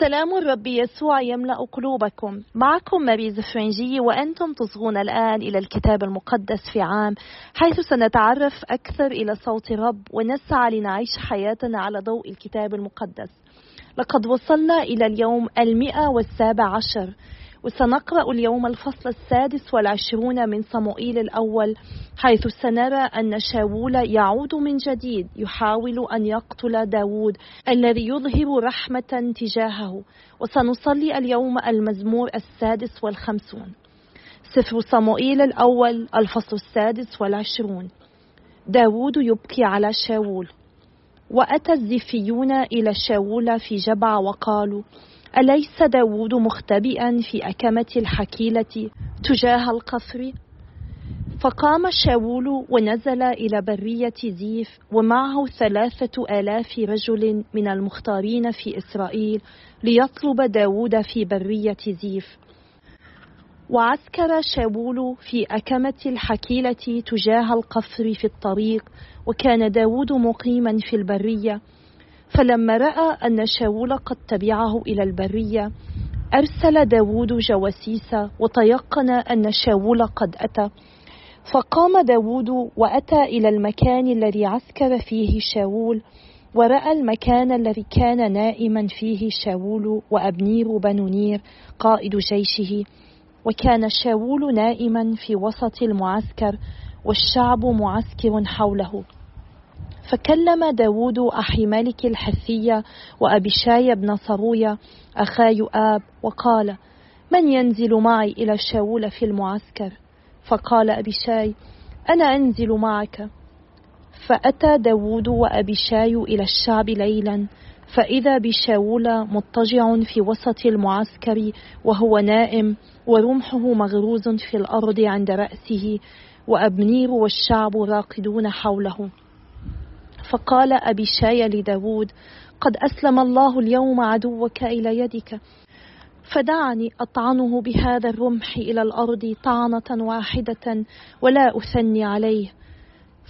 سلام الرب يسوع يملأ قلوبكم. معكم ماريز فرنجي وأنتم تصغون الآن إلى الكتاب المقدس في عام حيث سنتعرف أكثر إلى صوت الرب ونسعى لنعيش حياتنا على ضوء الكتاب المقدس. لقد وصلنا إلى اليوم المئة والسابع عشر. وسنقرأ اليوم الفصل السادس والعشرون من صموئيل الأول حيث سنرى أن شاول يعود من جديد يحاول أن يقتل داود الذي يظهر رحمة تجاهه. وسنصلي اليوم المزمور السادس والخمسون. سفر صموئيل الأول الفصل السادس والعشرون. داود يبكي على شاول وأتى الزفيون إلى شاول في جبع وقالوا أليس داود مختبئا في أكمة الحكيلة تجاه القصر؟ فقام شاول ونزل إلى برية زيف ومعه ثلاثة آلاف رجل من المختارين في إسرائيل ليطلب داود في برية زيف وعسكر شاول في أكمة الحكيلة تجاه القصر في الطريق وكان داود مقيما في البرية فلما رأى أن شاول قد تبعه إلى البرية أرسل داود جواسيس وتيقن أن شاول قد أتى. فقام داود وأتى إلى المكان الذي عسكر فيه شاول ورأى المكان الذي كان نائما فيه شاول وأبنير بن نير قائد جيشه. وكان شاول نائما في وسط المعسكر والشعب معسكر حوله. فكلم داود أحي ملك الحثية وأبيشاي بن صرويا أخا يؤاب وقال من ينزل معي إلى شاول في المعسكر؟ فقال أبيشاي أنا أنزل معك. فأتى داود وأبيشاي إلى الشعب ليلا فإذا بشاول مضطجع في وسط المعسكر وهو نائم ورمحه مغروز في الأرض عند رأسه وأبنير والشعب راقدون حوله. فقال أبي شاي لداود قد أسلم الله اليوم عدوك إلى يدك. فدعني أطعنه بهذا الرمح إلى الأرض طعنة واحدة ولا أثني عليه.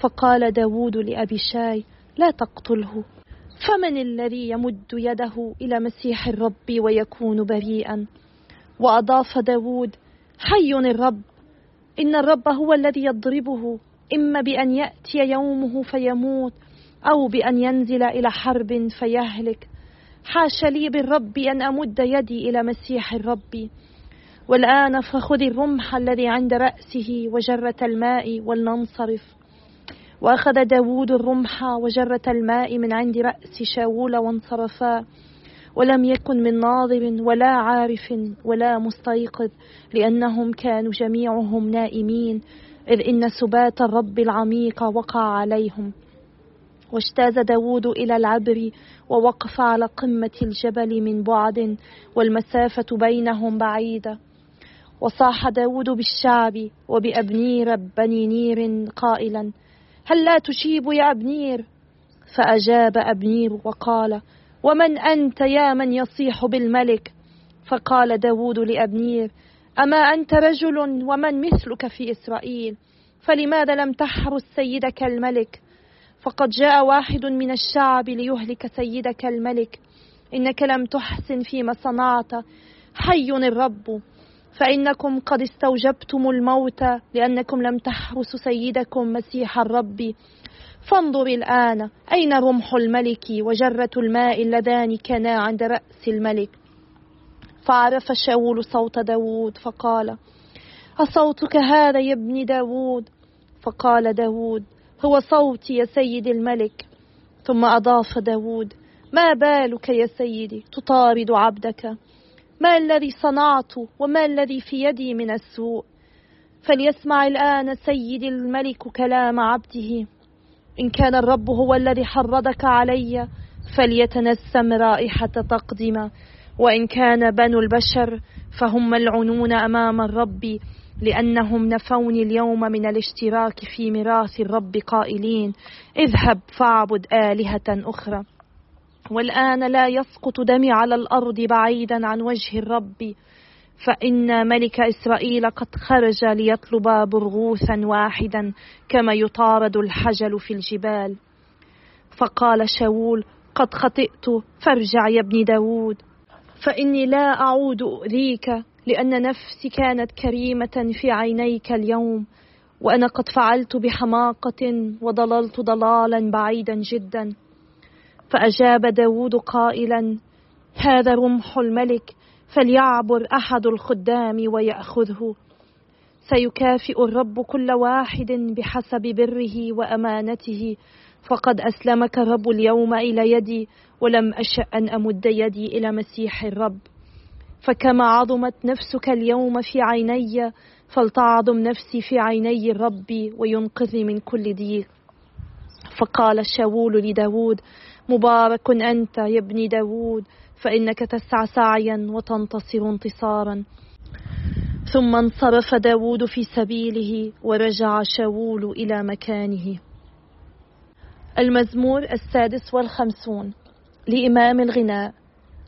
فقال داود لأبي شاي لا تقتله. فمن الذي يمد يده إلى مسيح الرب ويكون بريئا؟ وأضاف داود حي الرب إن الرب هو الذي يضربه إما بأن يأتي يومه فيموت أو بأن ينزل إلى حرب فيهلك. حاش لي بالرب أن أمد يدي إلى مسيح الرب. والآن فخذ الرمح الذي عند رأسه وجرة الماء ولننصرف. وأخذ داود الرمح وجرة الماء من عند رأس شاول وانصرفا. ولم يكن من ناظر ولا عارف ولا مستيقظ لأنهم كانوا جميعهم نائمين إذ إن سبات الرب العميق وقع عليهم. واجتاز داود إلى العبر ووقف على قمة الجبل من بعد والمسافة بينهم بعيدة. وصاح داود بالشعب وبأبنير بني نير قائلا هل لا تجيب يا أبنير؟ فأجاب أبنير وقال ومن أنت يا من يصيح بالملك؟ فقال داود لأبنير أما أنت رجل ومن مثلك في إسرائيل فلماذا لم تحرس سيدك الملك؟ فقد جاء واحد من الشعب ليهلك سيدك الملك. إنك لم تحسن فيما صنعت حي الرب. فإنكم قد استوجبتم الموت لأنكم لم تحرسوا سيدكم مسيح الرب. فانظر الآن. أين رمح الملك وجرة الماء اللذان كانا عند رأس الملك؟ فعرف شاول صوت داود فقال أصوتك هذا يا ابن داود؟ فقال داود هو صوتي يا سيد الملك. ثم أضاف داود ما بالك يا سيدي؟ تطارد عبدك. ما الذي صنعت وما الذي في يدي من السوء؟ فليسمع الآن سيدي الملك كلام عبده. إن كان الرب هو الذي حرضك علي فليتنسم رائحة تقدم وإن كان بنو البشر فهم ملعونون أمام الرب. لأنهم نفوني اليوم من الاشتراك في ميراث الرب قائلين اذهب فاعبد آلهة أخرى. والآن لا يسقط دمي على الأرض بعيدا عن وجه الرب. فإن ملك إسرائيل قد خرج ليطلب برغوثا واحدا كما يطارد الحجل في الجبال. فقال شاول قد خطئت فارجع يا ابن داود. فإني لا أعود أؤذيك لأن نفسي كانت كريمة في عينيك اليوم وأنا قد فعلت بحماقة وضللت ضلالا بعيدا جدا. فأجاب داود قائلا هذا رمح الملك فليعبر أحد الخدام ويأخذه. سيكافئ الرب كل واحد بحسب بره وأمانته. فقد أسلمك الرب اليوم إلى يدي ولم أشأ أن أمد يدي إلى مسيح الرب. فكما عظمت نفسك اليوم في عيني فلتعظم نفسي في عيني الرب وينقذني من كل ضيق. فقال شاول لداود مبارك أنت يا ابن داود فإنك تسعى سعيا وتنتصر انتصارا. ثم انصرف داود في سبيله ورجع شاول إلى مكانه. المزمور السادس والخمسون لإمام الغناء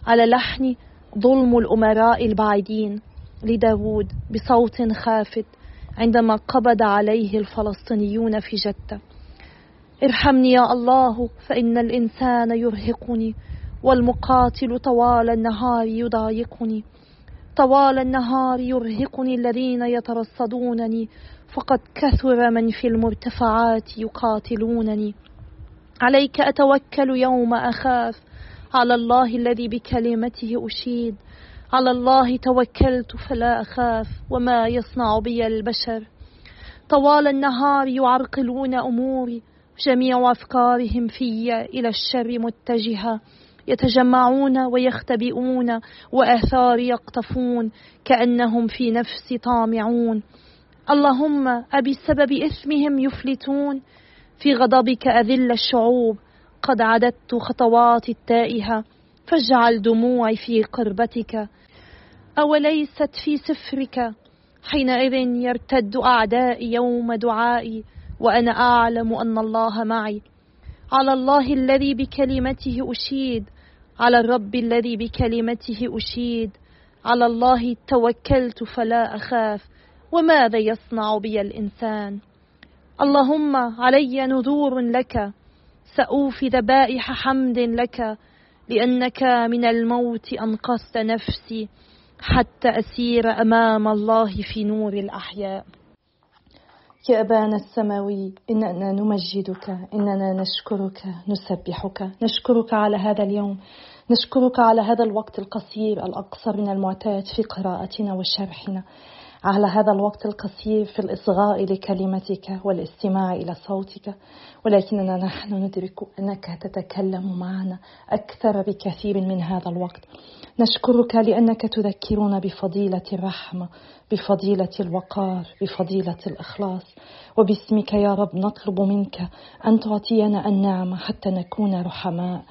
على لحن ظلم الأمراء البعيدين لداود بصوت خافت عندما قبض عليه الفلسطينيون في جدة. ارحمني يا الله فإن الإنسان يرهقني والمقاتل طوال النهار يضايقني. طوال النهار يرهقني الذين يترصدونني فقد كثر من في المرتفعات يقاتلونني. عليك أتوكل يوم أخاف على الله الذي بكلمته أشيد. على الله توكلت فلا أخاف وما يصنع بي البشر. طوال النهار يعرقلون أموري جميع أفكارهم في إلى الشر متجهة. يتجمعون ويختبئون وآثار يقطفون كأنهم في نفس طامعون. اللهم أبي سبب إثمهم يفلتون في غضبك أذل الشعوب. قد عددت خطواتي التائهة فاجعل دموعي في قربتك. أوليست في سفرك؟ حينئذ يرتد أعدائي يوم دعائي وأنا أعلم أن الله معي. على الله الذي بكلمته أشيد على الرب الذي بكلمته أشيد. على الله توكلت فلا أخاف وماذا يصنع بي الإنسان؟ اللهم علي نذور لك سأوفي ذبائح حمد لك لأنك من الموت أنقذت نفسي حتى أسير أمام الله في نور الأحياء. يا أبانا السماوي إننا نمجدك إننا نشكرك نسبحك نشكرك على هذا اليوم نشكرك على هذا الوقت القصير الأقصر من المعتاد في قراءتنا وشرحنا. على هذا الوقت القصير في الإصغاء لكلمتك والاستماع إلى صوتك. ولكننا نحن ندرك أنك تتكلم معنا أكثر بكثير من هذا الوقت. نشكرك لأنك تذكرنا بفضيلة الرحمة بفضيلة الوقار بفضيلة الإخلاص. وباسمك يا رب نطلب منك أن تعطينا النعمة حتى نكون رحماء.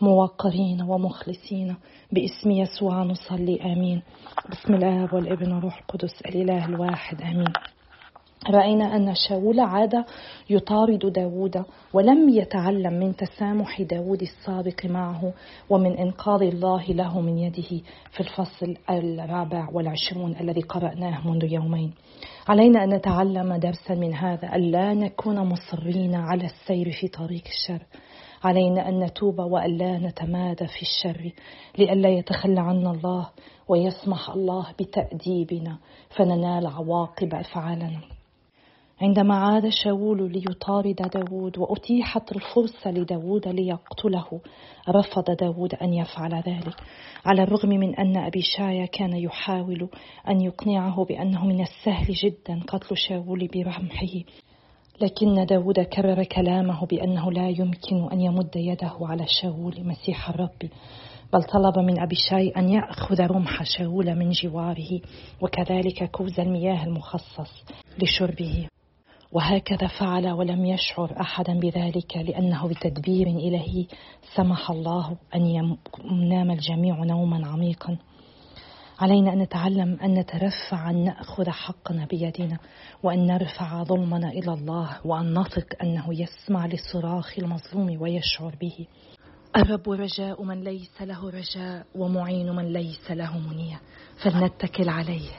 موقرين ومخلصين. باسم يسوع نصلي آمين. بسم الآب والابن والروح القدس الإله الواحد آمين. رأينا أن شاول عاد يطارد داود ولم يتعلم من تسامح داود السابق معه ومن إنقاذ الله له من يده في الفصل الرابع والعشرون الذي قرأناه منذ يومين. علينا أن نتعلم درسا من هذا ألا نكون مصرين على السير في طريق الشر. علينا أن نتوب وألا نتمادى في الشر لئلا يتخلى عنا الله ويسمح الله بتأديبنا فننال عواقب أفعالنا. عندما عاد شاول ليطارد داود وأتيحت الفرصة لداود ليقتله رفض داود أن يفعل ذلك على الرغم من أن أبي شايا كان يحاول أن يقنعه بأنه من السهل جدا قتل شاول برمحه. لكن داود كرر كلامه بأنه لا يمكن أن يمد يده على شاول مسيح الرب بل طلب من أبي شاي أن يأخذ رمح شاول من جواره وكذلك كوز المياه المخصص لشربه. وهكذا فعل ولم يشعر أحدا بذلك لأنه بتدبير إلهي سمح الله أن ينام الجميع نوما عميقا. علينا أن نتعلم أن نترفع ان نأخذ حقنا بيدنا وأن نرفع ظلمنا إلى الله وأن نثق أنه يسمع لصراخ المظلوم ويشعر به. الرب رجاء من ليس له رجاء ومعين من ليس له منية فلنتكل عليه.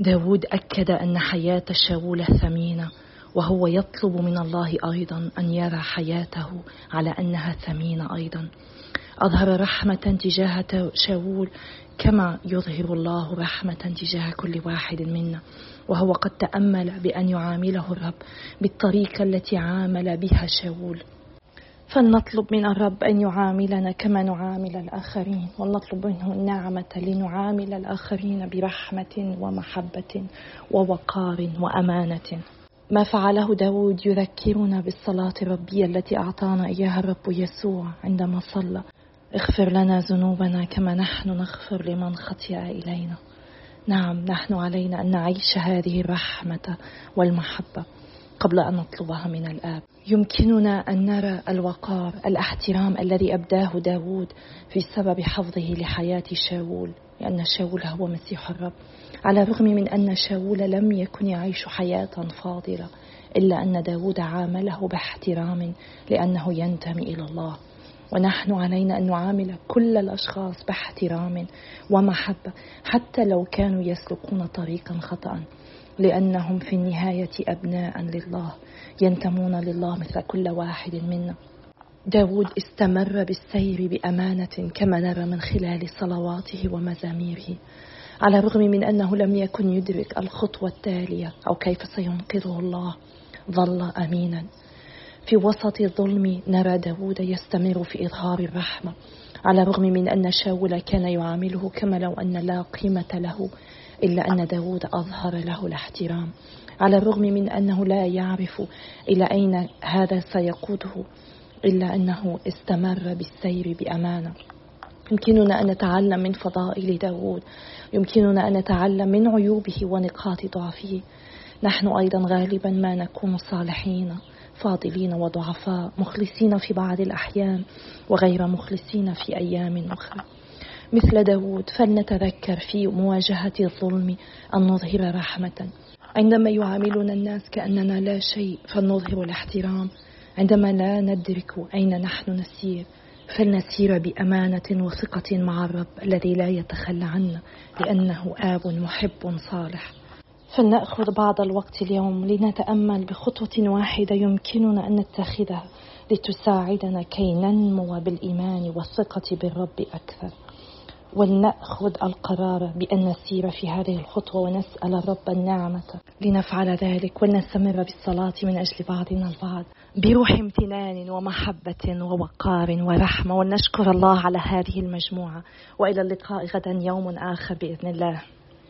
داود أكد أن حياة شاول ثمينة وهو يطلب من الله أيضا أن يرى حياته على أنها ثمينة أيضا. أظهر رحمة تجاه شاول كما يظهر الله رحمة تجاه كل واحد منا وهو قد تأمل بأن يعامله الرب بالطريقة التي عامل بها شاول. فلنطلب من الرب أن يعاملنا كما نعامل الآخرين ولنطلب منه النعمة لنعامل الآخرين برحمة ومحبة ووقار وأمانة. ما فعله داود يذكرنا بالصلاة الربية التي أعطانا إياها الرب يسوع عندما صلى. اغفر لنا ذنوبنا كما نحن نغفر لمن خطئ إلينا. نعم نحن علينا أن نعيش هذه الرحمة والمحبة قبل أن نطلبها من الآب. يمكننا أن نرى الوقار الاحترام الذي أبداه داود في سبب حفظه لحياة شاول لأن شاول هو مسيح الرب. على الرغم من أن شاول لم يكن يعيش حياة فاضلة إلا أن داود عامله باحترام لأنه ينتمي إلى الله. ونحن علينا أن نعامل كل الأشخاص باحترام ومحبة حتى لو كانوا يسلكون طريقا خطأ لأنهم في النهاية أبناء لله ينتمون لله مثل كل واحد منا. داود استمر بالسير بأمانة كما نرى من خلال صلواته ومزاميره على الرغم من أنه لم يكن يدرك الخطوة التالية أو كيف سينقذه الله. ظل أمينا. في وسط الظلم نرى داود يستمر في إظهار الرحمة على الرغم من أن شاول كان يعامله كما لو أن لا قيمة له إلا أن داود أظهر له الاحترام على الرغم من أنه لا يعرف إلى أين هذا سيقوده إلا أنه استمر بالسير بأمانة. يمكننا أن نتعلم من فضائل داود يمكننا أن نتعلم من عيوبه ونقاط ضعفه. نحن أيضا غالبا ما نكون صالحين. فاضلين وضعفاء مخلصين في بعض الأحيان وغير مخلصين في أيام أخرى. مثل داود فلنتذكر في مواجهة الظلم أن نظهر رحمة. عندما يعاملنا الناس كأننا لا شيء فلنظهر الاحترام. عندما لا ندرك أين نحن نسير فلنسير بأمانة وثقة مع الرب الذي لا يتخلى عنا لأنه آب محب صالح. فلنأخذ بعض الوقت اليوم لنتأمل بخطوة واحدة يمكننا أن نتخذها لتساعدنا كي ننمو بالإيمان والثقة بالرب أكثر. ولنأخذ القرار بأن نسير في هذه الخطوة ونسأل الرب النعمة لنفعل ذلك ولنستمر بالصلاة من أجل بعضنا البعض بروح امتنان ومحبة ووقار ورحمة. ونشكر الله على هذه المجموعة. وإلى اللقاء غدا يوم آخر بإذن الله.